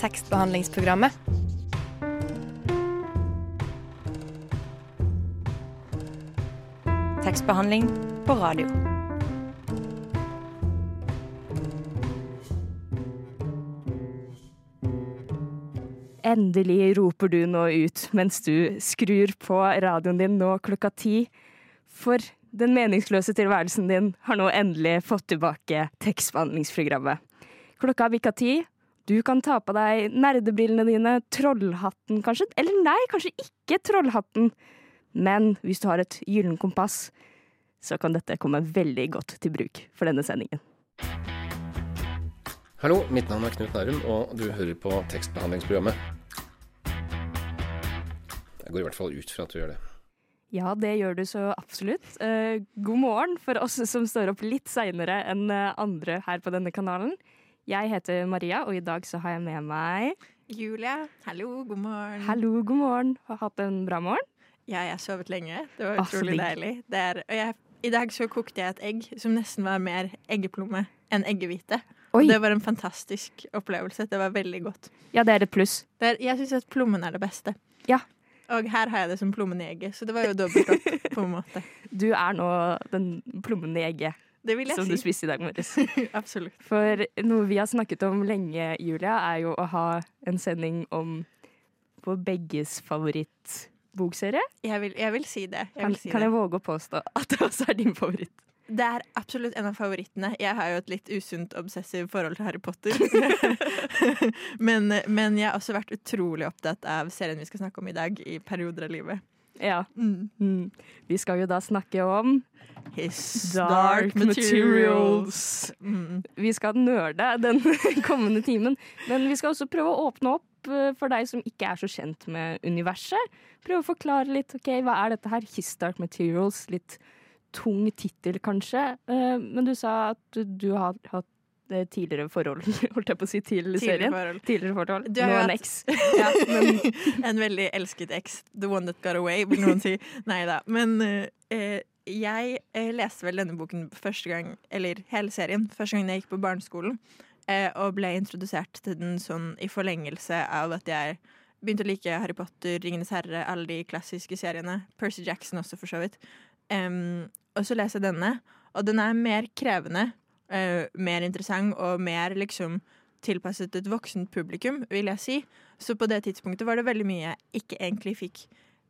tekstbehandlingsprogrammet. Tekstbehandling på radio. Endelig roper du nå ut mens du skrur på radioen din nå klokka ti. For den meningsløse tilværelsen din har nå endelig fått tilbake tekstbehandlingsprogrammet. Klokka bikka ti. Du kan ta på deg nerdebrillene dine, trollhatten kanskje, eller nei, kanskje ikke trollhatten. Men hvis du har et gyllen kompass, så kan dette komme veldig godt til bruk for denne sendingen. Hallo, mitt navn er Knut Nærum, og du hører på tekstbehandlingsprogrammet. Jeg går i hvert fall ut fra at du gjør det. Ja, det gjør du så absolutt. Eh, god morgen for oss som står opp litt seinere enn eh, andre her på denne kanalen. Jeg heter Maria, og i dag så har jeg med meg Julia, hallo, god morgen. Hallo, god morgen. Har hatt en bra morgen? Ja, jeg har sovet lenge. Det var utrolig ah, deilig. Det er, og jeg, I dag så kokte jeg et egg som nesten var mer eggeplomme enn eggehvite. Det var en fantastisk opplevelse. Det var veldig godt. Ja, det er et pluss. Er, jeg syns at plommen er det beste. Ja. Og her har jeg det som plommen i egget, så det var jo dobbelt opp på en måte. Du er nå den plommen i egget Det vil jeg som du spiste i dag morges. Absolutt. For noe vi har snakket om lenge, Julia, er jo å ha en sending om vår begges favorittbokserie. Jeg vil, jeg vil si det. Jeg Kan, vil si kan det. jeg våge å påstå at det også er din favoritt? Det er absolutt en av favorittene. Jeg har jo et litt usunt obsessivt forhold til Harry Potter. men, men jeg har også vært utrolig opptatt av serien vi skal snakke om i dag, i perioder av livet. Ja. Mm. Mm. Vi skal jo da snakke om His Dark Materials. Mm. Vi skal nerde den kommende timen, men vi skal også prøve å åpne opp eh, for deg som ikke er så kjent med universet. Prøve å forklare litt. ok, Hva er dette her? His Dark Materials. Litt tung tittel, kanskje. Eh, Men du sa at du, har hatt tidligere forhold, holdt jeg på å si, til Tidligere serien. forhold. Tidligere forhold. Du har Nå en eks. Ja, en veldig elsket eks. The one that got away, vil noen si. Nei da. Men eh, jeg eh, leste vel denne boken første gang, eller hele serien, første gang jeg gikk på barneskolen. Eh, og ble introdusert til den sånn i forlengelse av at jeg begynte å like Harry Potter, Ringenes herre, alle de klassiske seriene. Percy Jackson også, for så vidt. Um, og så leser jeg denne, og den er mer krevende, eh, mer interessant og mer liksom tilpasset et voksent publikum, vil jeg si. Så på det tidspunktet var det veldig mye jeg ikke egentlig fikk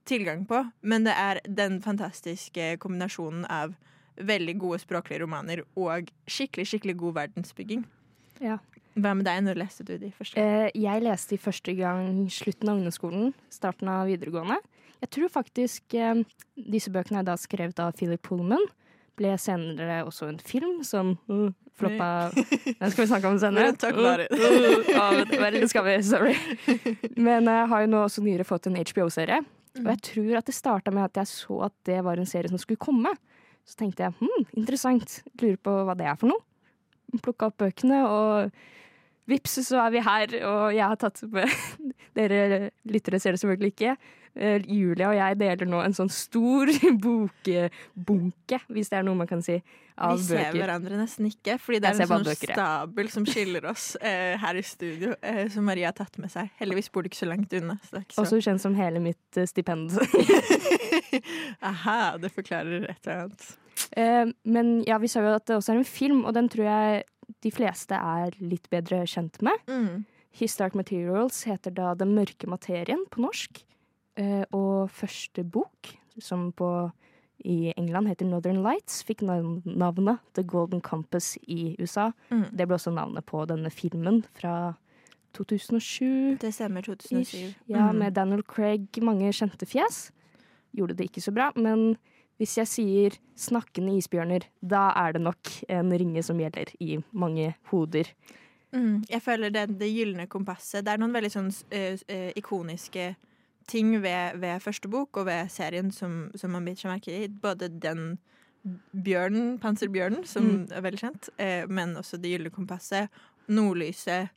tilgang på. Men det er den fantastiske kombinasjonen av veldig gode språklige romaner og skikkelig, skikkelig god verdensbygging. Ja. Hva med deg? Når leste du de første? gang? Eh, jeg leste de første gang slutten av ungdomsskolen, starten av videregående. Jeg tror faktisk eh, disse bøkene er da skrevet av Philip Pullman. Ble senere også en film som uh, floppa Den skal vi snakke om senere. Takk for Uh, uh, vel, det skal vi. Sorry. Men jeg har jo nå også nyere fått en HBO-serie. Og jeg tror at det starta med at jeg så at det var en serie som skulle komme. Så tenkte jeg hm, interessant. Lurer på hva det er for noe. Plukka opp bøkene, og vips, så er vi her. Og jeg har tatt med Dere lyttere ser det selvfølgelig ikke. Eh, Julia og jeg deler nå en sånn stor bokbunke, hvis det er noe man kan si, av Vi ser bøker. hverandre nesten ikke, fordi det er en sånn bøker, stabel som skiller oss eh, her i studio, eh, som Maria har tatt med seg. Heldigvis bor du ikke så langt unna. Så så. Også kjent som hele mitt eh, stipend. Aha, det forklarer et eller annet. Eh, Men ja, vi sa jo at det også er en film, og den tror jeg de fleste er litt bedre kjent med. Mm. His Dark Materials heter da Den mørke materien på norsk. Eh, Og første bok, som på i England heter Northern Lights, fikk navnet The Golden Compass i USA. Mm. Det ble også navnet på denne filmen fra 2007. Det stemmer, 2007. Ja, Mm. med Daniel Craig, mange kjente fjes. Gjorde det ikke så bra, men hvis jeg sier 'snakkende isbjørner', da er det nok en ringe som gjelder i mange hoder. Mm. Jeg føler det, det gylne kompasset Det er noen veldig sånn eh, eh, ikoniske ting ved, ved første bok og ved serien som, som man biter seg merke i. Både den bjørnen, panserbjørnen, som Mm. er veldig kjent, eh, men også det gylne kompasset, nordlyset,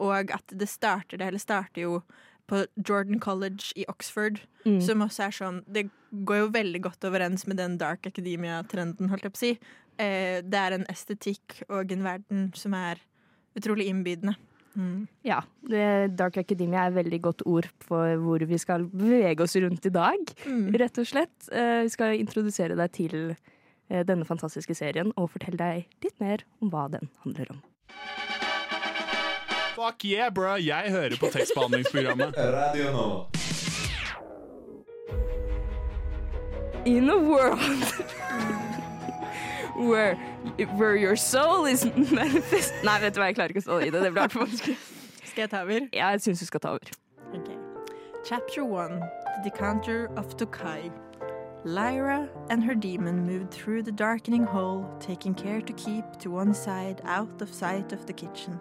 og at det starter det, hele starter jo på Jordan College i Oxford, Mm. som også er sånn Det går jo veldig godt overens med den dark academia-trenden, holdt jeg på å si. Eh, det er en estetikk og en verden som er utrolig innbydende. Mm. Ja, det, Dark Academia er et veldig godt ord for hvor vi skal bevege oss rundt i dag, Mm. rett og slett. Eh, Vi skal introdusere deg til eh, denne fantastiske serien og fortelle deg litt mer om hva den handler om. Fuck yeah, bro! Jeg hører på tekstbehandlingsprogrammet. Radio nå. In a world where, where your soul is manifest Nei, vet du hva, jeg klarer ikke å stå i det. Det blir altfor vanskelig. Skal jeg ta over? Ja, Jeg syns du skal ta over. Okay. Chapter 1 The Decanter of Tokai. Lyra and her demon moved through the darkening hole, taking care to keep to one side out of sight of the kitchen.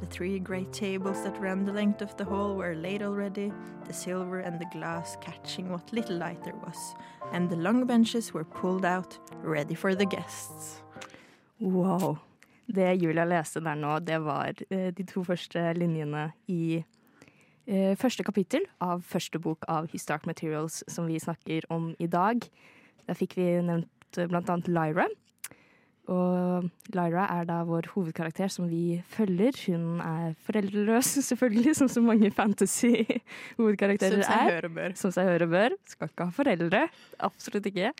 The three great tables that ran the length of the hall were laid already, the silver and the glass catching what little light there was, and the long benches were pulled out, ready for the guests. Wow. Det Julia leste der nå, det var eh, de to første linjene i første kapittel av første bok av His Dark Materials, som vi snakker om i dag. Der fikk vi nevnt eh, blant annet Lyra. Og Lyra er da vår hovedkarakter som vi følger. Hun er foreldreløs, selvfølgelig, som så mange fantasy-hovedkarakterer er. er. seg høre bør. Som seg høre bør. Skal ikke ha foreldre. Absolutt ikke.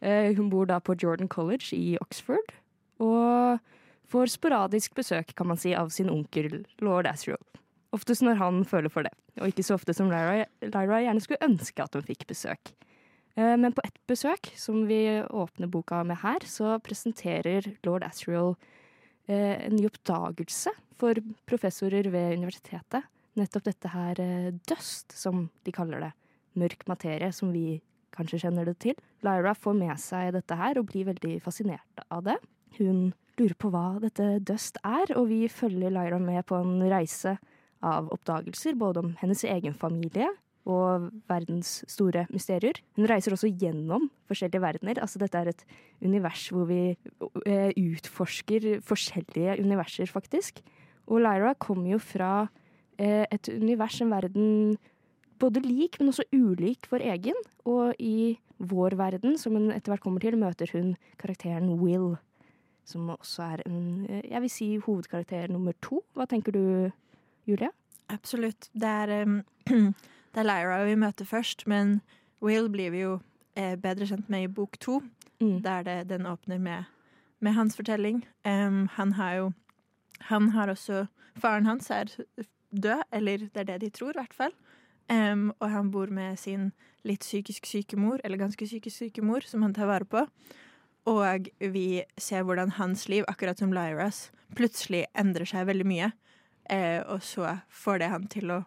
Eh, hun bor da på Jordan College i Oxford, og får sporadisk besøk, kan man si, av sin onkel lord Asriel. Oftest når han føler for det, og ikke så ofte som Lyra, Lyra gjerne skulle ønske at hun fikk besøk. Eh, Men på ett besøk, som vi åpner boka med her, så presenterer lord Asriel eh, en ny oppdagelse for professorer ved universitetet. Nettopp dette her eh, dust, som de kaller det. Mørk materie, som vi kanskje kjenner det til. Lyra får med seg dette her og blir veldig fascinert av det. Hun lurer på hva dette dust er, og vi følger Lyra med på en reise av oppdagelser, både om hennes egen familie og verdens store mysterier. Hun reiser også gjennom forskjellige verdener. Altså dette er et univers hvor vi eh, utforsker forskjellige universer, faktisk. Og Lyra kommer jo fra eh, et univers, en verden både lik, men også ulik vår egen. Og i vår verden, som hun etter hvert kommer til, møter hun karakteren Will. Som også er en, eh, jeg vil si hovedkarakter nummer to. Hva tenker du, Julie? Absolutt. Det er, um, det er Lyra vi møter først, men Will blir vi jo eh, bedre kjent med i bok to, Mm. der det, den åpner med, med hans fortelling. Um, han har jo Han har også Faren hans er død, eller det er det de tror, i hvert fall. Um, og han bor med sin litt psykisk syke mor, eller ganske psykisk syke mor, som han tar vare på. Og vi ser hvordan hans liv, akkurat som Lyras, plutselig endrer seg veldig mye. Eh, og så får det han til å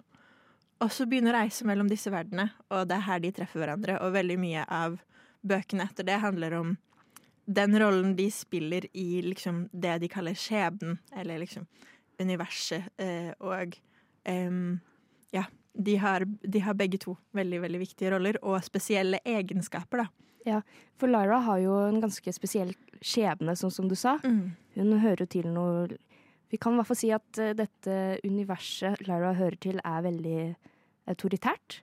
også begynne å reise mellom disse verdenene. Og det er her de treffer hverandre. Og veldig mye av bøkene etter det handler om den rollen de spiller i liksom det de kaller skjebnen, eller liksom universet. Eh, og em, ja, de har, de har begge to veldig, veldig viktige roller, og spesielle egenskaper, da. Ja, For Lyra har jo en ganske spesiell skjebne, sånn som du sa. Hun hører jo til noe Vi kan i hvert fall si at eh, dette universet Lyra hører til, er veldig autoritært.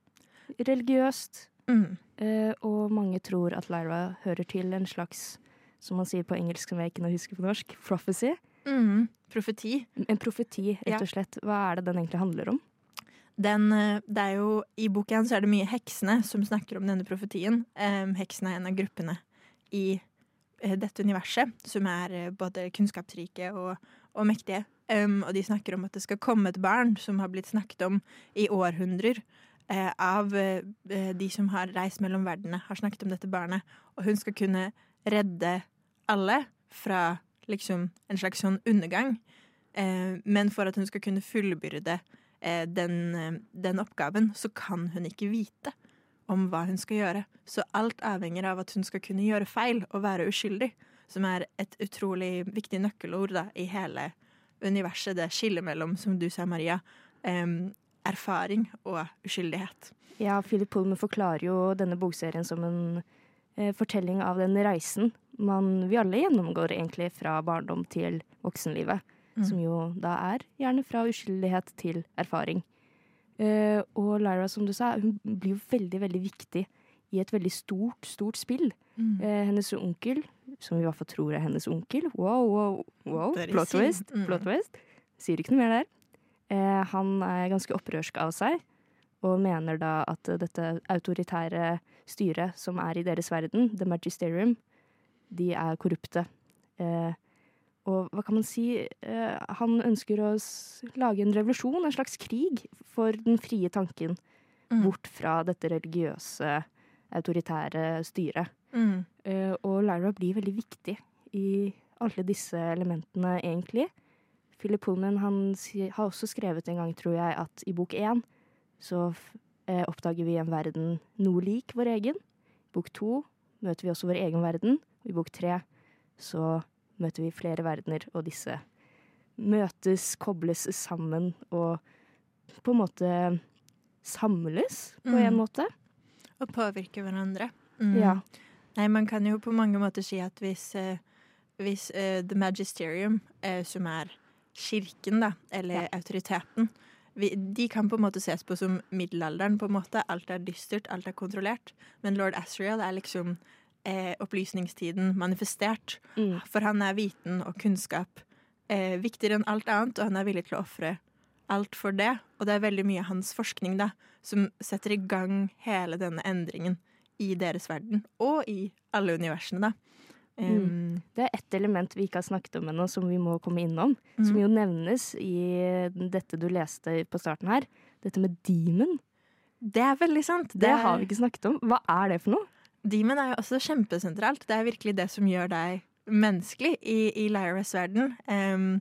Religiøst. Mm. eh, Og mange tror at Lyra hører til en slags, som man sier på engelsk som jeg ikke husker på norsk, prophecy. Mm. Profeti. En profeti, rett og slett. Hva er det den egentlig handler om? Den, eh, det er jo, I boken så er det mye heksene som snakker om denne profetien. Um, heksene er en av gruppene i dette universet, som er både kunnskapsrike og, og mektige. Um, og de snakker om at det skal komme et barn som har blitt snakket om i århundrer. Uh, av uh, de som har reist mellom verdenene, har snakket om dette barnet. Og hun skal kunne redde alle fra liksom en slags sånn undergang. Uh, men for at hun skal kunne fullbyrde den, den oppgaven, så kan hun ikke vite om hva hun skal gjøre. Så alt avhenger av at hun skal kunne gjøre feil og være uskyldig, som er et utrolig viktig nøkkelord da, i hele universet. Det skillet mellom, som du sa, Maria, um, erfaring og uskyldighet. Ja, Philip Pullman forklarer jo denne bokserien som en eh, fortelling av den reisen man, vi alle gjennomgår egentlig fra barndom til voksenlivet. Mm. Som jo da er gjerne fra uskyldighet til erfaring. Eh, og Lyra, som du sa, hun blir jo veldig, veldig viktig i et veldig stort, stort spill. Mm. Eh, hennes onkel, som vi i hvert fall tror er hennes onkel Wow, wow, wow. Plot twist. Mm. Plot twist. Sier ikke noe mer der. Eh, han er ganske opprørsk av seg, og mener da at dette autoritære styret som er i deres verden, The Magisterium, de er korrupte. Eh, og hva kan man si? Eh, han ønsker å lage en revolusjon, en slags krig, for den frie tanken. Mm. Bort fra dette religiøse, autoritære styret. Mm. Eh, og Lyra blir veldig viktig i alle disse elementene, egentlig. Philip Pullman han har også skrevet en gang, tror jeg, at i bok én så eh, oppdager vi en verden noe lik vår egen. I bok to møter vi også vår egen verden. Og i bok tre så møter vi flere verdener, og disse møtes, kobles sammen og på en måte samles på en Mm. måte. Og påvirker hverandre. Mm. Ja. Nei, man kan jo på mange måter si at hvis, eh, hvis eh, The Magisterium, eh, som er kirken, da, eller Ja. autoriteten, vi, de kan på en måte ses på som middelalderen, på en måte. Alt er dystert, alt er kontrollert. Men lord Asriel er liksom eh, opplysningstiden manifestert. Mm. For han er viten og kunnskap eh, viktigere enn alt annet, og han er villig til å ofre alt for det. Og det er veldig mye av hans forskning da, som setter i gang hele denne endringen i deres verden, og i alle universene, da. Um, Det er ett element vi ikke har snakket om ennå, som vi må komme innom. Mm. Som jo nevnes i dette du leste på starten her. Dette med demon. Det er veldig sant. Det har vi ikke snakket om. Hva er det for noe? Demon er jo også kjempesentralt. Det er virkelig det som gjør deg menneskelig i, i Lyras verden. Um,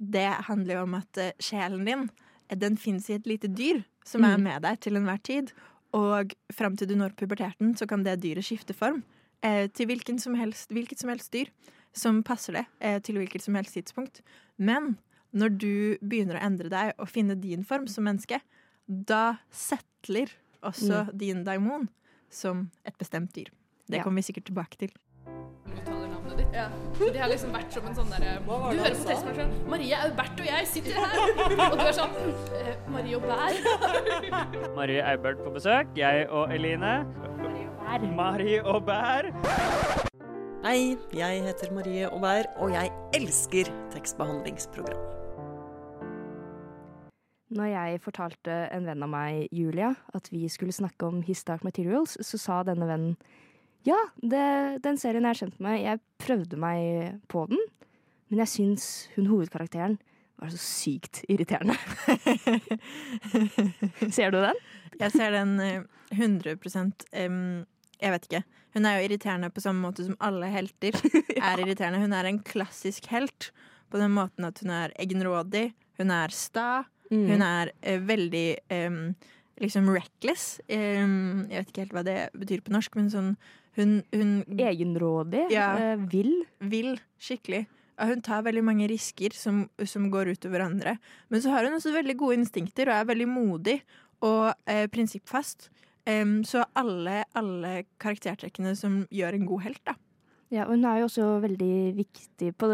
det handler jo om at eh, sjelen din eh, den fins i et lite dyr som er Mm. med deg til enhver tid. Og fram til du når puberteten, så kan det dyret skifte form eh, til hvilken som helst, hvilket som helst dyr som passer det eh, til hvilket som helst tidspunkt. Men når du begynner å endre deg og finne din form som menneske, da settler også din daimon som et bestemt dyr. Det Ja. kommer vi sikkert tilbake til. Uttaler navnet ditt. de har liksom vært som en sånn derre Du hører på tekstmeldingen Marie Aubert og jeg sitter her, og du er sånn eh, Marie Bær Marie Aubert på besøk. Jeg og Eline. Marie og Bær. Hei, jeg heter Marie Aubert, og jeg elsker tekstbehandlingsprogram. Når jeg fortalte en venn av meg, Julia, at vi skulle snakke om His Dark Materials, så sa denne vennen ja, det, den serien er kjent med, jeg prøvde meg på den, men jeg syns hun hovedkarakteren var så sykt irriterende. Ser du den? Jeg ser den eh, 100 um, Jeg vet ikke. Hun er jo irriterende på samme måte som alle helter er irriterende. Hun er en klassisk helt på den måten at hun er egenrådig, hun er sta, Mm. hun er uh, veldig um, liksom reckless. Um, jeg vet ikke helt hva det betyr på norsk, men sånn Hun, hun Egenrådig, Ja. eh, vill. vil skikkelig. Ja, hun tar veldig mange risker som, som går utover andre. Men så har hun også veldig gode instinkter og er veldig modig og eh, prinsippfast. Um, så alle, alle karaktertrekkene som gjør en god helt, da. Ja, og hun er jo også veldig viktig på,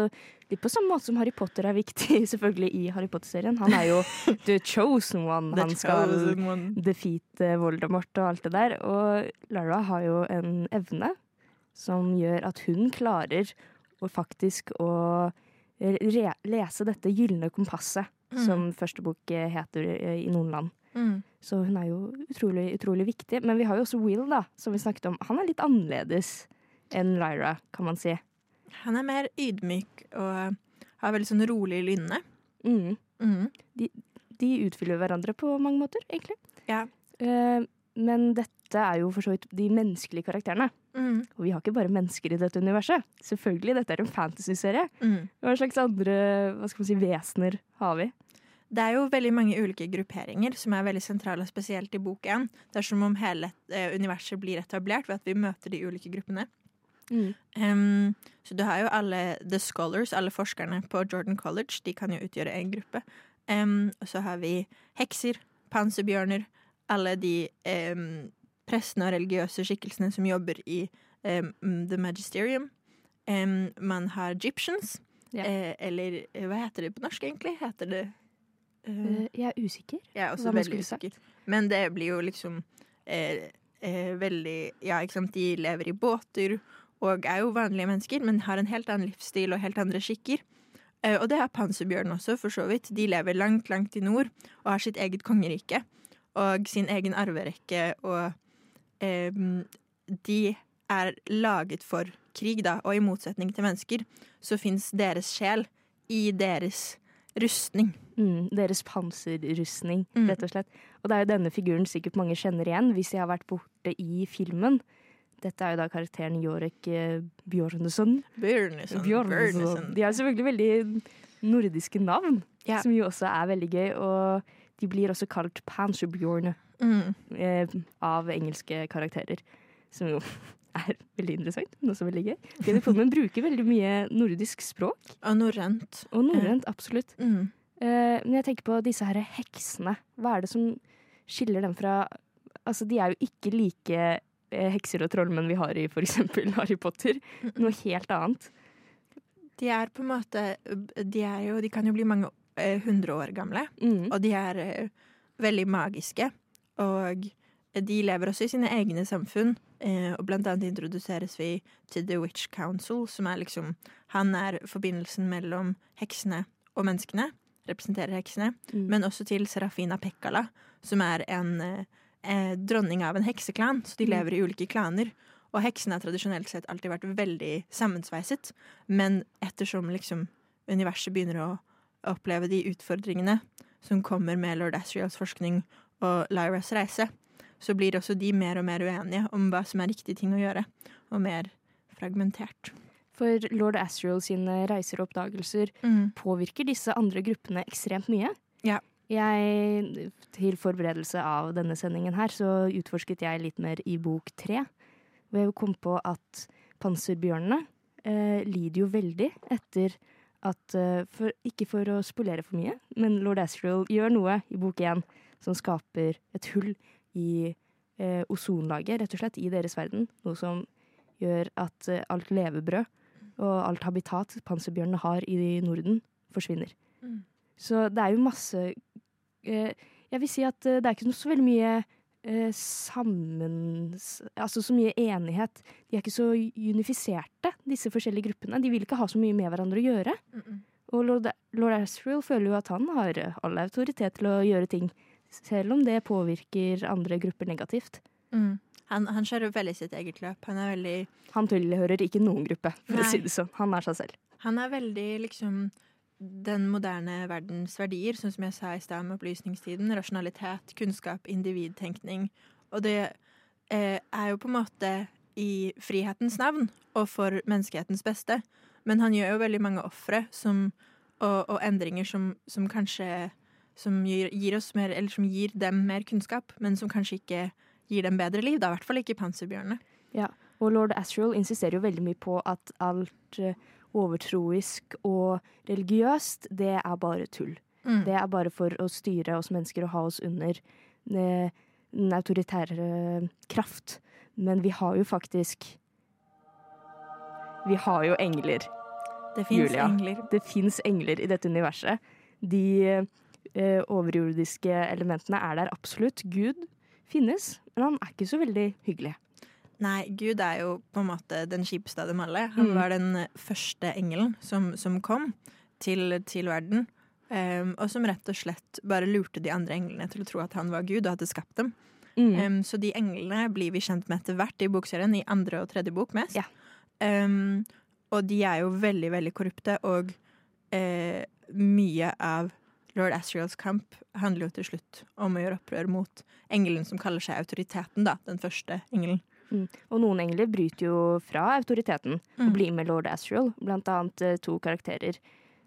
litt på samme måte som Harry Potter er viktig selvfølgelig i Harry Potter-serien. Han er jo the chosen one. Han skal one. defeate Voldemort og alt det der. Og Lara har jo en evne som gjør at hun klarer å faktisk å lese dette gylne kompasset, Mm. som første bok eh, heter eh, i noen land. Mm. Så hun er jo utrolig, utrolig viktig. Men vi har jo også Will, da, som vi snakket om. Han er litt annerledes enn Lyra, kan man si. Han er mer ydmyk og har veldig sånn rolig lynne. Mm. Mm. De utfyller hverandre på mange måter, egentlig. Ja. Eh, men dette er jo for så vidt de menneskelige karakterene. Mm. Og vi har ikke bare mennesker i dette universet. Selvfølgelig, dette er en fantasy-serie. Mm. Hva slags andre hva skal man si, vesener har vi? Det er jo veldig mange ulike grupperinger som er veldig sentrale, spesielt i bok én. Det er som om hele eh, universet blir etablert ved at vi møter de ulike gruppene. Em, så du har jo alle the scholars, alle forskerne på Jordan College. De kan jo utgjøre en gruppe. Um, og så har vi hekser, panserbjørner, alle de um, prestene og religiøse skikkelsene som jobber i The Magisterium. Man har Egyptians, Ja. eh, eller eh, hva heter det på norsk, egentlig? Heter det Eh, jeg er usikker. jeg er også Hva veldig usikker. Men det blir jo liksom eh, eh, veldig Ja, ikke sant. De lever i båter og er jo vanlige mennesker, men har en helt annen livsstil og helt andre skikker. Eh, og det har panserbjørnen også, for så vidt. De lever langt, langt i nord og har sitt eget kongerike og sin egen arverekke, og eh, de er laget for krig, da, og i motsetning til mennesker så fins deres sjel i deres rustning. Mm, deres panserrustning, Mm. rett og slett. Og det er jo denne figuren sikkert mange kjenner igjen, hvis de har vært borte i filmen. Dette er jo da karakteren Jorek Bjørneson. Bjørneson. Bjørnesen. Bjørnesen. De har selvfølgelig veldig nordiske navn, Ja. som jo også er veldig gøy. Og de blir også kalt Panserbjørne Mm. eh, av engelske karakterer. Som jo er veldig interessant, men også veldig gøy. David Pullman bruker veldig mye nordisk språk, Og norrønt. og norrønt, absolutt. Mm. Eh, men jeg tenker på disse her heksene. Hva er det som skiller dem fra Altså, de er jo ikke like eh, hekser og trollmenn vi har i eksempel Harry Potter. Noe helt annet. De er på en måte De, jo, de kan jo bli mange eh, hundre år gamle, Mm. og de er eh, veldig magiske. Og de lever også i sine egne samfunn, eh, og blant annet introduseres vi til The Witch Council, som er liksom Han er forbindelsen mellom heksene og menneskene, representerer heksene, Mm. men også til Serafina Pekkala, som er en eh, dronning av en hekseklan, så de Mm. lever i ulike klaner. Og heksene har tradisjonelt sett alltid vært veldig sammensveiset, men ettersom liksom universet begynner å oppleve de utfordringene som kommer med lord Asriels forskning og Lyras reise, så blir også de mer og mer uenige om hva som er riktig ting å gjøre, og mer fragmentert. For lord Asriel sine reiser og oppdagelser påvirker disse andre gruppene ekstremt mye. Ja. Jeg, til forberedelse av denne sendingen her, så utforsket jeg litt mer i bok tre. Hvor jeg kom på at panserbjørnene eh, lider jo veldig etter at eh, for, Ikke for å spolere for mye, men lord Asriel gjør noe i bok én som skaper et hull i eh, ozonlaget, rett og slett, i deres verden. Noe som gjør at eh, alt levebrød og alt habitat panserbjørnene har i Norden, forsvinner. Mm. Så det er jo masse Jeg vil si at eh, det er ikke så veldig mye eh, sammen... Altså så mye enighet. De er ikke så unifiserte, disse forskjellige gruppene. De vil ikke ha så mye med hverandre å gjøre. Og lord, lord Asriel føler jo at han har eh, all autoritet til å gjøre ting, selv om det påvirker andre grupper negativt. Mm. Han, han kjører veldig sitt eget løp. Han er veldig Han tilhører ikke noen gruppe, for Nei. å si det sånn. Han er seg selv. Han er veldig liksom den moderne verdens verdier, sånn som jeg sa i stad med opplysningstiden. Rasjonalitet, kunnskap, individtenkning. Og det eh, er jo på en måte i frihetens navn og for menneskehetens beste. Men han gjør jo veldig mange ofre og, og endringer som, som kanskje som gir, gir oss mer, eller som gir dem mer kunnskap, men som kanskje ikke gir dem bedre liv. Da, I hvert fall ikke panserbjørnene. Og lord Asriel insisterer jo veldig mye på at alt eh, overtroisk og religiøst, det er bare tull. Mm. Det er bare for å styre oss mennesker og ha oss under eh, den autoritære kraft. Men vi har jo faktisk Vi har jo engler. Det fins engler. Det fins engler i dette universet. De eh, overjordiske elementene er der absolutt. Gud finnes, men han er ikke så veldig hyggelig. Nei, Gud er jo på en måte den kjipeste av dem alle. Han Mm. var den første engelen som, som kom til, til verden. Um, og som rett og slett bare lurte de andre englene til å tro at han var Gud og hadde skapt dem. Mm. Um, så de englene blir vi kjent med etter hvert i bokserien, i andre og tredje bok mest. Ja. Um, og de er jo veldig, veldig korrupte, og uh, mye av lord Asriels kamp handler jo til slutt om å gjøre opprør mot engelen som kaller seg autoriteten, da. Den første engelen. Og noen engler bryter jo fra autoriteten og Mm. blir med lord Asriel. Blant annet eh, to karakterer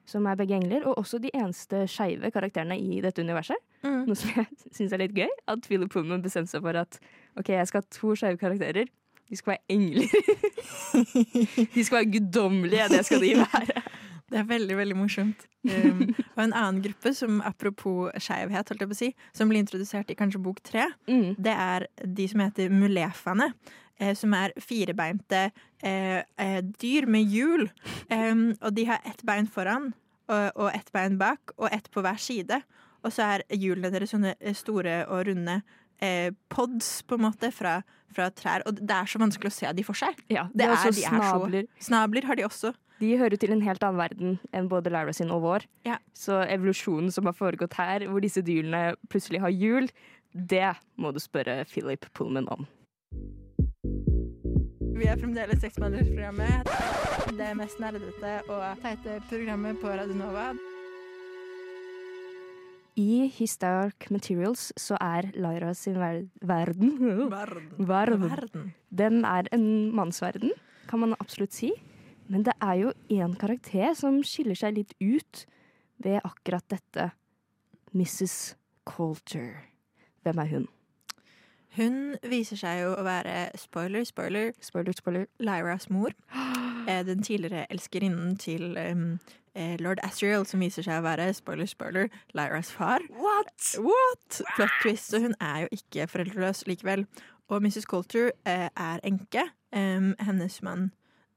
som er begge engler, og også de eneste skeive karakterene i dette universet. Mm. Noe som jeg syns er litt gøy. At Philip Pullman bestemte seg for at ok, jeg skal ha to skeive karakterer. De skal være engler. de skal være guddommelige, det skal de være. Det er veldig, veldig morsomt. Um, og en annen gruppe som apropos skeivhet, holdt jeg på å si, som blir introdusert i kanskje bok tre, Mm. det er de som heter mulefaene. Eh, som er firebeinte eh, eh, dyr med hjul. Um, og de har ett bein foran og, og ett bein bak, og ett på hver side. Og så er hjulene deres sånne eh, store og runde eh, pods, på en måte, fra, fra trær. Og det er så vanskelig å se de for seg. Ja, Det det er er- de er så- snabler. Snabler har de også. De hører til en helt annen verden enn både Lyra sin og vår. Ja. Så evolusjonen som har foregått her, hvor disse dyrene plutselig har hjul, det må du spørre Philip Pullman om. Vi er fremdeles Seksmannersprogrammet. Det mest nerdete og teite programmet på Radionova. I Historic Materials så er Lyra sin ver verden Verden. Verden. Verden. Den er en mannsverden, kan man absolutt si. Men det er jo én karakter som skiller seg litt ut ved akkurat dette. Mrs. Coulter. Hvem er hun? Hun viser seg jo å være spoiler, spoiler, Spoiler, spoiler. Lyras mor. Eh, Den tidligere elskerinnen til um, lord Asriel, som viser seg å være spoiler, spoiler, Lyras far. What? What? Plot twist. Så hun er jo ikke foreldreløs likevel. Og Mrs. Coulter eh, er enke. Um, hennes mann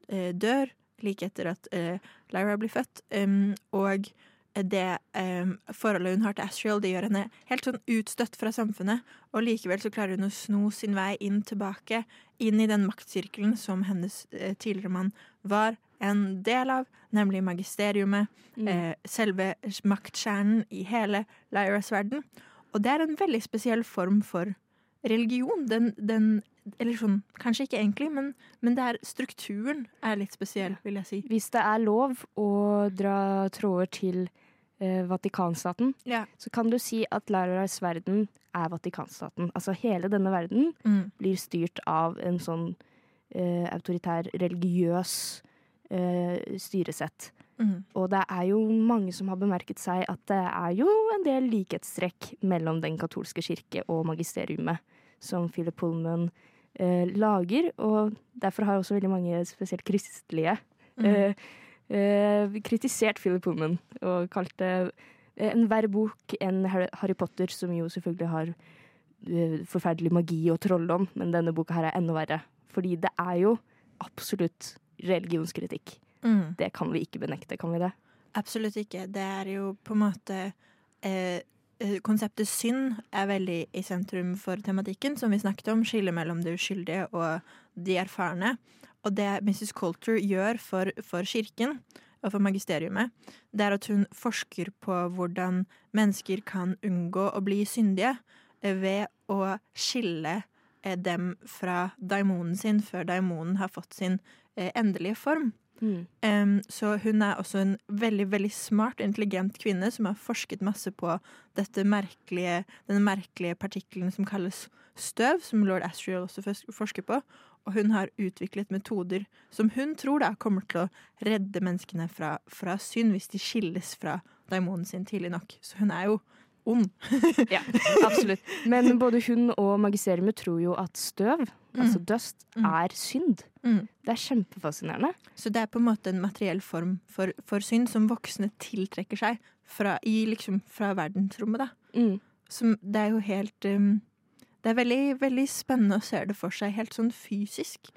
eh, dør like etter at eh, Lyra blir født. Um, og det um, forholdet hun har til Asriel, det gjør henne helt sånn utstøtt fra samfunnet. Og likevel så klarer hun å sno sin vei inn tilbake, inn i den maktsirkelen som hennes eh, tidligere mann var en del av, nemlig magisteriumet. Eh, selve maktkjernen i hele Lyras verden. Og det er en veldig spesiell form for religion. Den, den Eller sånn, kanskje ikke egentlig, men, men er strukturen er litt spesiell, vil jeg si. Hvis det er lov å dra tråder til eh, Vatikanstaten, Ja. så kan du si at Lyras verden er Vatikanstaten. Altså hele denne verden Mm. blir styrt av en sånn eh, autoritær, religiøs eh, styresett. Mm. Og det er jo mange som har bemerket seg at det er jo en del likhetstrekk mellom den katolske kirke og magisteriumet som Philip Pullman lager. Og derfor har også veldig mange, spesielt kristelige, Mm. eh, eh, kritisert Philip Pullman og kalte eh, enhver bok en Harry Potter, som jo selvfølgelig har eh, forferdelig magi og trolldom, men denne boka her er enda verre. Fordi det er jo absolutt religionskritikk. Mm. Det kan vi ikke benekte, kan vi det? Absolutt ikke. Det er jo på en måte eh, eh, Konseptet synd er veldig i sentrum for tematikken, som vi snakket om. Skillet mellom det uskyldige og de erfarne. Og det Mrs. Coulter gjør for, for kirken og for magisteriumet, det er at hun forsker på hvordan mennesker kan unngå å bli syndige eh, ved å skille eh, dem fra daimonen sin før daimonen har fått sin eh, endelige form. Em, så hun er også en veldig veldig smart intelligent kvinne som har forsket masse på dette merkelige, denne merkelige partikkelen som kalles støv, som lord Asriel også forsker på. Og hun har utviklet metoder som hun tror da kommer til å redde menneskene fra, fra synd hvis de skilles fra daimonen sin tidlig nok. Så hun er jo ond. Ja, absolutt. Men både hun og magisteriumet tror jo at støv, altså dust, Mm. er synd. Mm. Det er kjempefascinerende. Så det er på en måte en materiell form for, for synd som voksne tiltrekker seg fra, i, liksom, fra verdensrommet. Da. Mm. Som, det er jo helt um, Det er veldig, veldig spennende å se det for seg helt sånn fysisk.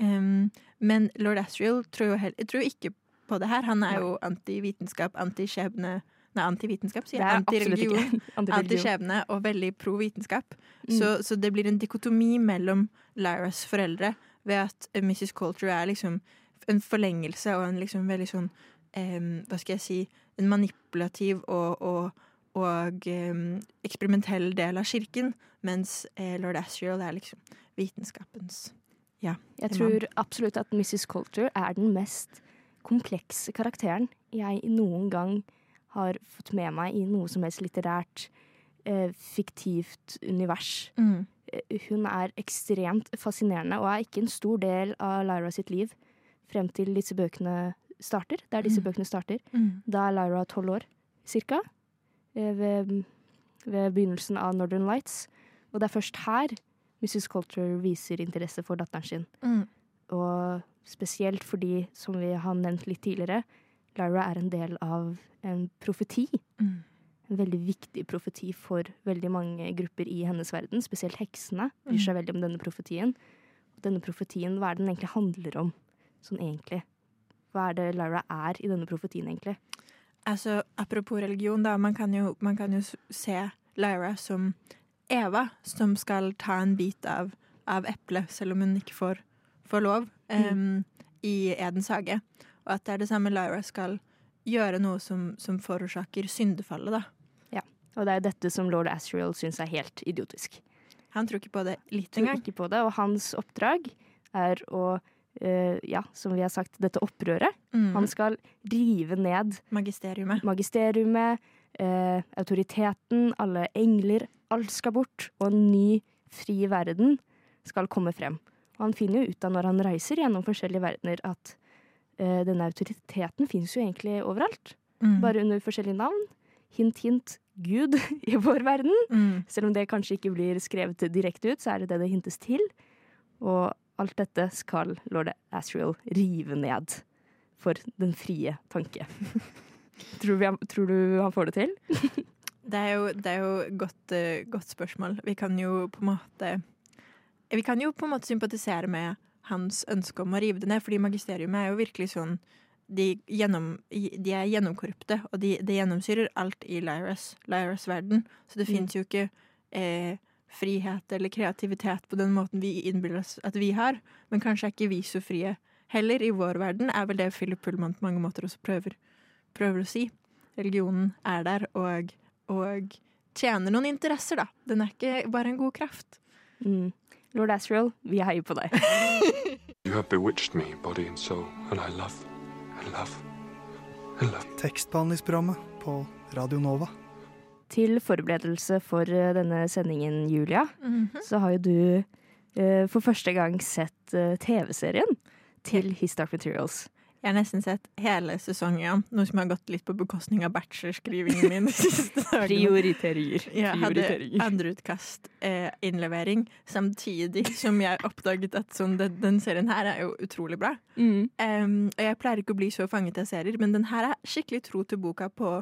Um, men lord Asriel tror jo tror ikke på det her. Han er jo antivitenskap, antiskjebne Nei, antivitenskap, sier jeg. Antireligion. Antiskjebne og veldig pro vitenskap. Mm. Så, så det blir en dikotomi mellom Lyras foreldre ved at eh, Mrs. Coulter er liksom en forlengelse og en liksom veldig sånn em, Hva skal jeg si En manipulativ og, og, og em, eksperimentell del av kirken, mens eh, lord Asriel er liksom vitenskapens Ja. Jeg tror absolutt at Mrs. Coulter er den mest komplekse karakteren jeg noen gang har fått med meg i noe som helst litterært, eh, fiktivt univers. Mm. Eh, Hun er ekstremt fascinerende og er ikke en stor del av Lyra sitt liv frem til disse bøkene starter. Der disse Mm. bøkene starter. Mm. Da er Lyra tolv år, cirka, eh, ved, ved begynnelsen av Northern Lights. Og det er først her Mrs. Coulter viser interesse for datteren sin. Mm. Og spesielt fordi, som vi har nevnt litt tidligere, Lyra er en del av en profeti. Mm. En veldig viktig profeti for veldig mange grupper i hennes verden. Spesielt heksene bryr seg veldig om denne profetien. Og denne profetien, hva er det den egentlig handler om, sånn egentlig? Hva er det Lyra er i denne profetien, egentlig? Altså, apropos religion, da. Man kan jo, man kan jo se Lyra som Eva, som skal ta en bit av, av eplet, selv om hun ikke får, får lov, em, i Edens hage. Og at det er det samme Lyra skal gjøre noe som, som forårsaker syndefallet, da. Og det er dette som lord Asriel syns er helt idiotisk. Han tror ikke på det litt engang. Tror ikke på det, og hans oppdrag er å Uh, ja, som vi har sagt, dette opprøret. Mm. Han skal rive ned Magisteriumet. magisteriumet, uh, autoriteten, alle engler. Alt skal bort, og en ny, fri verden skal komme frem. Og han finner jo ut av når han reiser gjennom forskjellige verdener, at eh, denne autoriteten finnes jo egentlig overalt. Mm. Bare under forskjellige navn. Hint, hint, Gud i vår verden. Mm. Selv om det kanskje ikke blir skrevet direkte ut, så er det det det hintes til. Og alt dette skal lord Asriel rive ned for den frie tanke. tror, vi han, tror du han får det til? Det er jo, det er jo et godt, eh, godt spørsmål. Vi kan jo på en måte Vi kan jo på en måte sympatisere med hans ønske om å rive det ned, fordi magisteriumet er jo virkelig sånn De, gjennom, de er gjennomkorrupte, og de, det gjennomsyrer alt i Lyras, Lyras verden. Så det Mm. fins jo ikke eh, frihet eller kreativitet på den måten vi innbiller oss at vi har. Men kanskje er ikke vi så frie heller i vår verden, er vel det Philip Pullman på mange måter også prøver, prøver å si. Religionen er der og, og tjener noen interesser, da. Den er ikke bare en god kraft. Mm. Lord Asriel, vi heier på deg. You have bewitched me, body and soul, and I love, and love, and love. Tekstbehandlingsprogrammet på Radio Nova. Til forberedelse for eh, denne sendingen, Julia, Mhm. så har jo du eh, for første gang sett eh, TV-serien til His Dark Materials. Jeg har nesten sett hele sesongen, noe som har gått litt på bekostning av bachelorskrivingen min. Prioriteringer. Jeg hadde andreutkast-innlevering samtidig som jeg oppdaget at sånn, den, den serien her er jo utrolig bra. Mm. Um, og jeg pleier ikke å bli så fanget av serier, men den her er skikkelig tro til boka på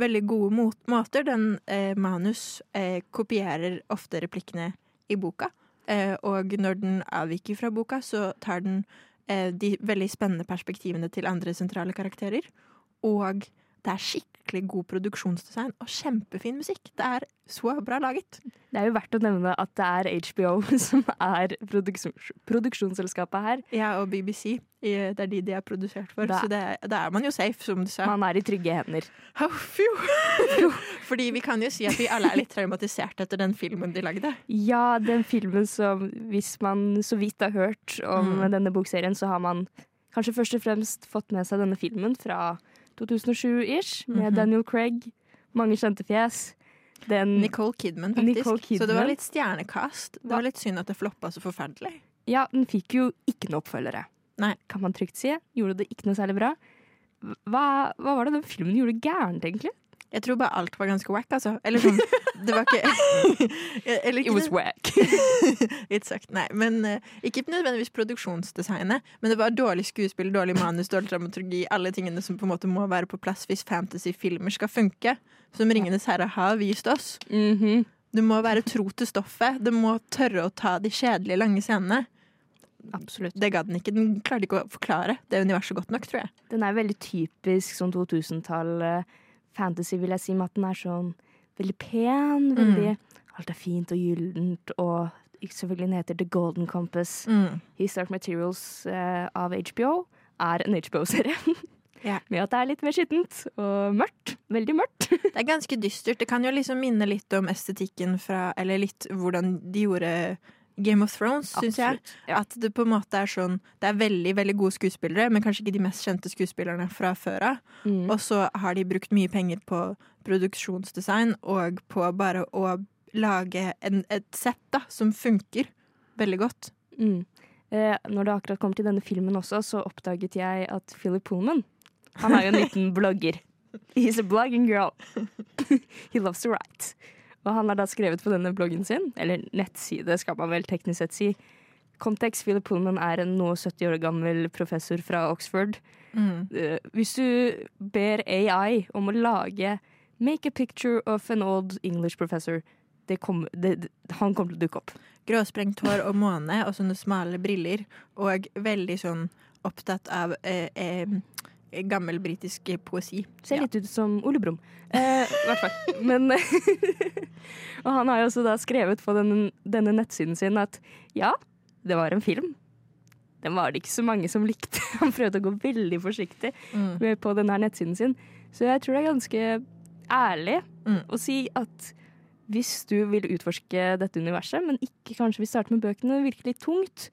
veldig gode mot måter. Den eh, manus eh, kopierer ofte replikkene i boka, eh, og når den avviker fra boka, så tar den eh, de veldig spennende perspektivene til andre sentrale karakterer. Og det er skikkelig god produksjonsdesign og kjempefin musikk. Det er så bra laget. Det er jo verdt å nevne at det er HBO som er produksjons produksjonsselskapet her. Ja, og BBC. Det er de de er produsert for. Da- Så det, da er man jo safe, som du sa. Man er i trygge hender. Å, jo. Fordi vi kan jo si at vi alle er litt traumatisert etter den filmen de lagde. Ja, den filmen som Hvis man så vidt har hørt om Mm. denne bokserien, så har man kanskje først og fremst fått med seg denne filmen fra 2007-ish, med Mhm. Daniel Craig. Mange kjente fjes. Den, Nicole Kidman, faktisk. Nicole Så det var litt stjernekast. Det var litt synd at det floppa så forferdelig. ja, den fikk jo ikke noe oppfølgere. Nei. Kan man trygt si. Gjorde det ikke noe særlig bra. Hva, hva var det den filmen gjorde gærent, egentlig? Jeg tror bare alt var ganske wack, altså. Eller sånn Det var ikke Eller It was wack. It sucked. Nei, men eh, ikke nødvendigvis produksjonsdesignet, men det var dårlig skuespill, dårlig manus, dårlig dramaturgi, alle tingene som på en måte må være på plass hvis fantasyfilmer skal funke. Som 'Ringenes herre' har vist oss. Mhm. Du må være tro til stoffet. Du må tørre å ta de kjedelige, lange scenene. Absolutt. Det ga den ikke. Den klarte ikke å forklare det universet godt nok, tror jeg. Den er veldig typisk sånn 2000-tall eh, fantasy, vil jeg si, med at den er sånn veldig pen. Veldig Alt er fint og gyllent, og selvfølgelig den heter The Golden Compass. Mm. His Dark Materials eh, av HBO er en HBO-serie. Ja. Med at det er litt mer skittent og mørkt. Veldig mørkt. Det er ganske dystert. Det kan jo liksom minne litt om estetikken fra Eller litt hvordan de gjorde Game of Thrones, syns jeg. Ja. At det på en måte er sånn Det er veldig veldig gode skuespillere, men kanskje ikke de mest kjente skuespillerne fra før av. Mm. Og så har de brukt mye penger på produksjonsdesign og på bare å lage en, et sett da, som funker veldig godt. Mm. Eh, når det akkurat kom til denne filmen også, så oppdaget jeg at Philip Pullman Han er jo en liten blogger. He's a blogging girl. He loves to write. Og han har da skrevet på denne bloggen sin, eller nettside skal man vel teknisk sett si. Kontekst Philip Pullman er en nå 70 år gammel professor fra Oxford. Mm. hvis du ber AI om å lage Make a picture of an old English professor, det kom, det, han kommer til å dukke opp. Gråsprengt hår og måne og sånne smale briller. Og veldig sånn opptatt av eh, eh, gammel britisk poesi. Ser Ja. litt ut som Ole Brumm. Eh, I hvert fall. Men Og han har jo også da skrevet på denne, denne nettsiden sin at ja, det var en film. den var det ikke så mange som likte. Han prøvde å gå veldig forsiktig Mm. på denne nettsiden sin. Så jeg tror det er ganske ærlig Mm. å si at hvis du vil utforske dette universet, men ikke kanskje vil starte med bøkene, det virker litt tungt,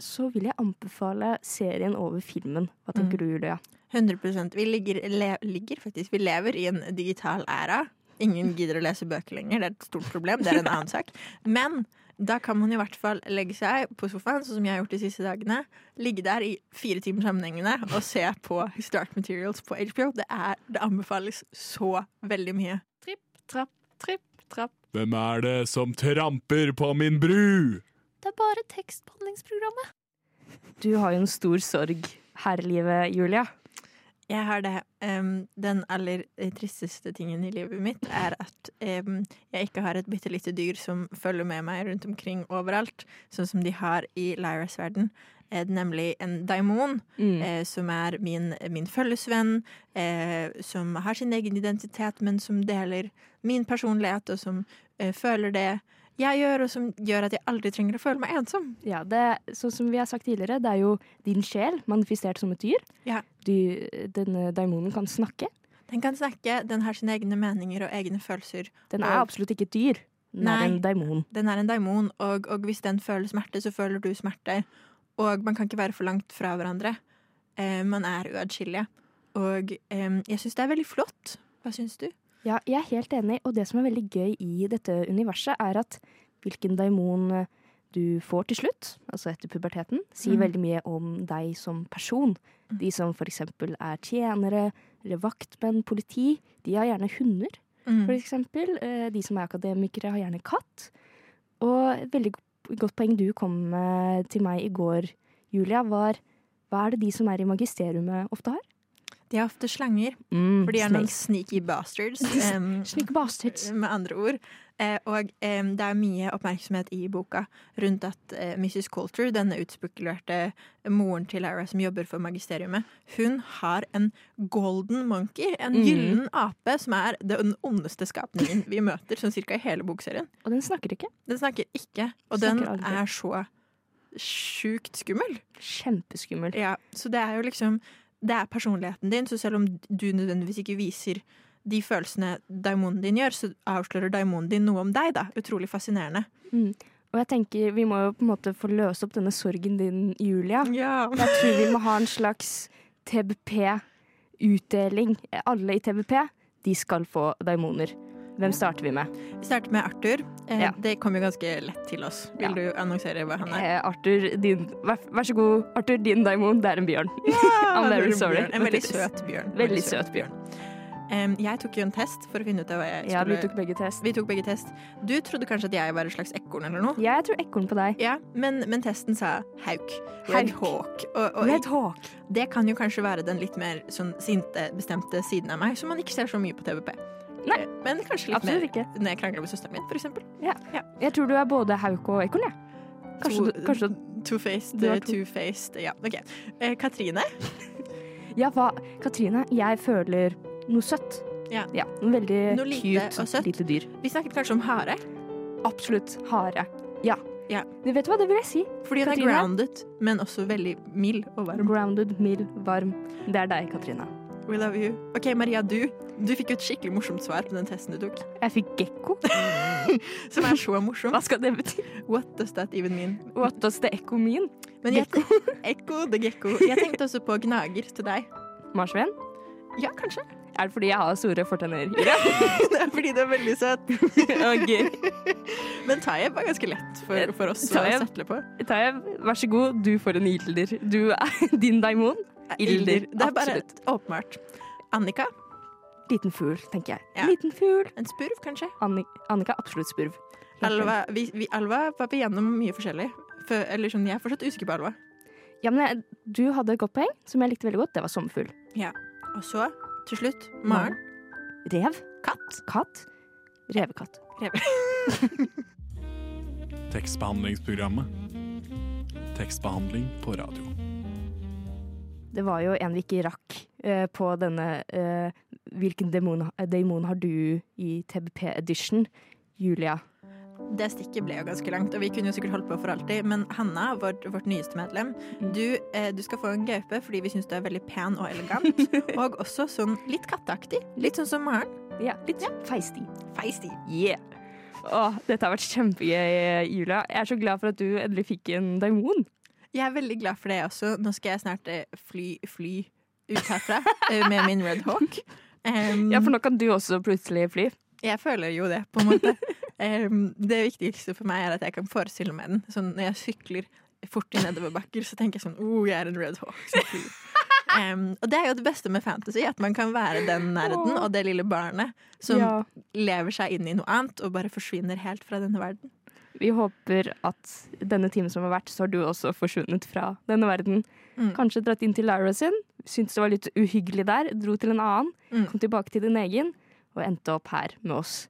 så vil jeg anbefale serien over filmen. Hva tenker Mm. du, Julia? 100 Vi ligger, le, ligger faktisk Vi lever i en digital æra. Ingen gidder å lese bøker lenger. Det er et stort problem. Det er en annen sak. Men da kan man i hvert fall legge seg på sofaen, sånn som jeg har gjort de siste dagene. Ligge der i fire timer sammenhengende og se på Start Materials på HBO. Det, er, det anbefales så veldig mye. Tripp, trapp, tripp, trapp. Hvem er det som tramper på min bru? Det er bare tekstbehandlingsprogrammet. Du har jo en stor sorg her i livet, Julia. Jeg har det. Um, den aller eh, tristeste tingen i livet mitt er at um, jeg ikke har et bitte lite dyr som følger med meg rundt omkring overalt, sånn som de har i Lyras verden. Eh, nemlig en daimon, Mm. eh, som er min, min følgesvenn, eh, som har sin egen identitet, men som deler min personlighet, og som eh, føler det jeg gjør, og som gjør at jeg aldri trenger å føle meg ensom. Ja, det, sånn som vi har sagt tidligere, det er jo din sjel manifestert som et dyr. Ja. Du, denne daimonen kan snakke. Den kan snakke, den har sine egne meninger og egne følelser. Den er Og- absolutt ikke et dyr. Den Nei. er en daimon. Den er en daimon, og, og hvis den føler smerte, så føler du smerte. Og man kan ikke være for langt fra hverandre. Eh, man er uatskillelige. Og eh, jeg syns det er veldig flott. Hva syns du? Ja, jeg er helt enig, og det som er veldig gøy i dette universet, er at hvilken daimon eh, du får til slutt, altså etter puberteten, sier mm. veldig mye om deg som person. De som for eksempel er tjenere, eller vaktmenn, politi, de har gjerne hunder. Mm. For eksempel. Eh, De som er akademikere, har gjerne katt. Og et veldig godt poeng du kom med til meg i går, Julia, var hva er det de som er i magisteriumet ofte har? De er ofte slanger, Mm, for de er noen sneaky bastards. Um, Sneaky bastards. med andre ord. Eh, og eh, det er mye oppmerksomhet i boka rundt at eh, Mrs. Coulter, denne utspekulerte moren til Lara som jobber for magisteriumet, hun har en golden monkey, en mm. gyllen ape, som er den ondeste skapningen vi møter, sånn cirka i hele bokserien. Og den snakker ikke. Den snakker ikke, og den aldri. er så sjukt skummel. Kjempeskummel. Ja, så det er jo liksom Det er personligheten din, så selv om du nødvendigvis ikke viser de følelsene daimonen din gjør, så avslører daimonen din noe om deg, da. Utrolig fascinerende. Mm. Og jeg tenker vi må jo på en måte få løse opp denne sorgen din, Julia. Ja. Jeg tror vi må ha en slags TBP-utdeling. Alle i TBP, de skal få daimoner. Hvem starter vi med? Vi starter med Arthur. Eh, Ja. Det kom jo ganske lett til oss. Vil Ja. du annonsere hva han er? Eh, Arthur, din, vær, vær så god. Arthur, din daimon, det er en bjørn. I'm det er very en sorry. En veldig søt bjørn. Veldig søt bjørn. Jeg tok jo en test for å finne ut av hva jeg skulle Ja, vi tok begge test. Vi tok begge test. Du trodde kanskje at jeg var et slags ekorn eller noe? Ja, jeg tror ekorn på deg. Ja, men, men testen sa hauk. Red hawk. Red hawk. det kan jo kanskje være den litt mer sånn sinte, bestemte siden av meg, som man ikke ser så mye på TVP. Nei, Eh, Men kanskje litt mer ikke. når jeg krangler med søsteren min, for eksempel. Jeg tror du er både hauk og ekorn, jeg. Kanskje, To- du- kanskje Two-faced, two-faced Ja, OK. Eh, Katrine. Ja, hva Katrine, jeg føler noe søtt. Ja. noe veldig Noe lite cute og søtt. lite dyr. Vi snakket kanskje om hare. Absolutt. Hare. Ja. Ja. Du vet hva, det vil jeg si. Fordi hun er grounded, men også veldig mild og varm. Grounded, mild, varm. Det er deg, Katrine. We love you. OK, Maria, du. Du fikk jo et skikkelig morsomt svar på den testen du tok. Jeg fikk gekko. Som er så morsom. Hva skal det bety? What does that even mean? What does the echo mean? Men jeg, ekko, the gekko. Jeg tenkte også på gnager til deg. Marsvin? Ja, kanskje. Er det fordi jeg har store fortenner? det er fordi du er veldig søt. okay. Men Tayeb var ganske lett for, for oss Tayeb. å setle på. Tayev, vær så god, du får en ilder. Du er din daimon. Ilder, Det er bare absolutt. åpenbart. Annika. Liten fugl, tenker jeg. Ja. Liten fugl. En spurv, kanskje. Anni Annika, absolutt spurv. Alva, vi, vi, Alva var vi gjennom mye forskjellig. For, eller sånn, jeg er fortsatt usikker på Alva. Ja, men jeg, du hadde et godt poeng, som jeg likte veldig godt. Det var sommerfugl. Ja. Og så, til slutt, Maren. Rev. Katt. Katt. Revekatt. Tekstbehandlingsprogrammet. Tekstbehandling på radio. Det var jo en vi ikke rakk uh, på denne eh, Hvilken demon, eh, demon har du i TBP Edition, Julia? det stikket ble jo ganske langt, og vi kunne jo sikkert holdt på for alltid. Men Hanna, vårt, vårt nyeste medlem, du, eh, du skal få en gaupe fordi vi syns du er veldig pen og elegant. og også sånn litt katteaktig. Litt sånn som Maren. Ja, litt feisty. Feisty. Yeah. Åh, dette har vært kjempegøy, Julia. Jeg er så glad for at du endelig fikk en daimon. Jeg er veldig glad for det også. Nå skal jeg snart eh, fly, fly ut herfra eh, med min Red Hawk. Um, Ja, for nå kan du også plutselig fly. Jeg føler jo det, på en måte. um, det viktigste for meg er at jeg kan forestille meg den. Sånn, når jeg sykler fort i nedoverbakker, så tenker jeg sånn oh, jeg er en Red Hawk som flyr. Um, og det er jo det beste med fantasy, at man kan være den nerden og det lille barnet som Ja. lever seg inn i noe annet og bare forsvinner helt fra denne verden. Vi håper at denne timen som har vært, så har du også forsvunnet fra denne verden. Mm. Kanskje dratt inn til Lyra sin, syntes det var litt uhyggelig der, dro til en annen, Mm. kom tilbake til din egen, og endte opp her med oss.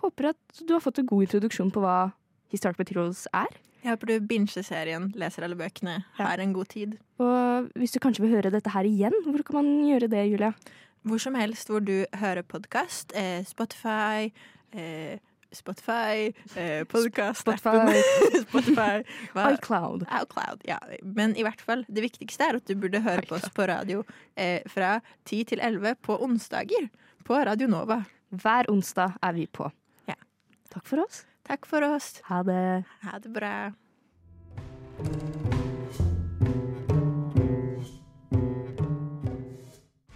Håper at du har fått en god introduksjon på hva Historic Materials er. Jeg håper du binger serien, leser alle bøkene, har en god tid. Og hvis du kanskje vil høre dette her igjen, hvor kan man gjøre det, Julia? Hvor som helst hvor du hører podkast. Eh, Spotify, eh, Spotify, eh, podkast Spotify. Spotify hva- iCloud. iCloud, ja. Men i hvert fall, det viktigste er at du burde høre på oss på radio eh, fra 10 til 11 på onsdager på Radio Nova. Hver onsdag er vi på. Ja. Takk for oss. Takk for oss. Ha det. Ha det bra.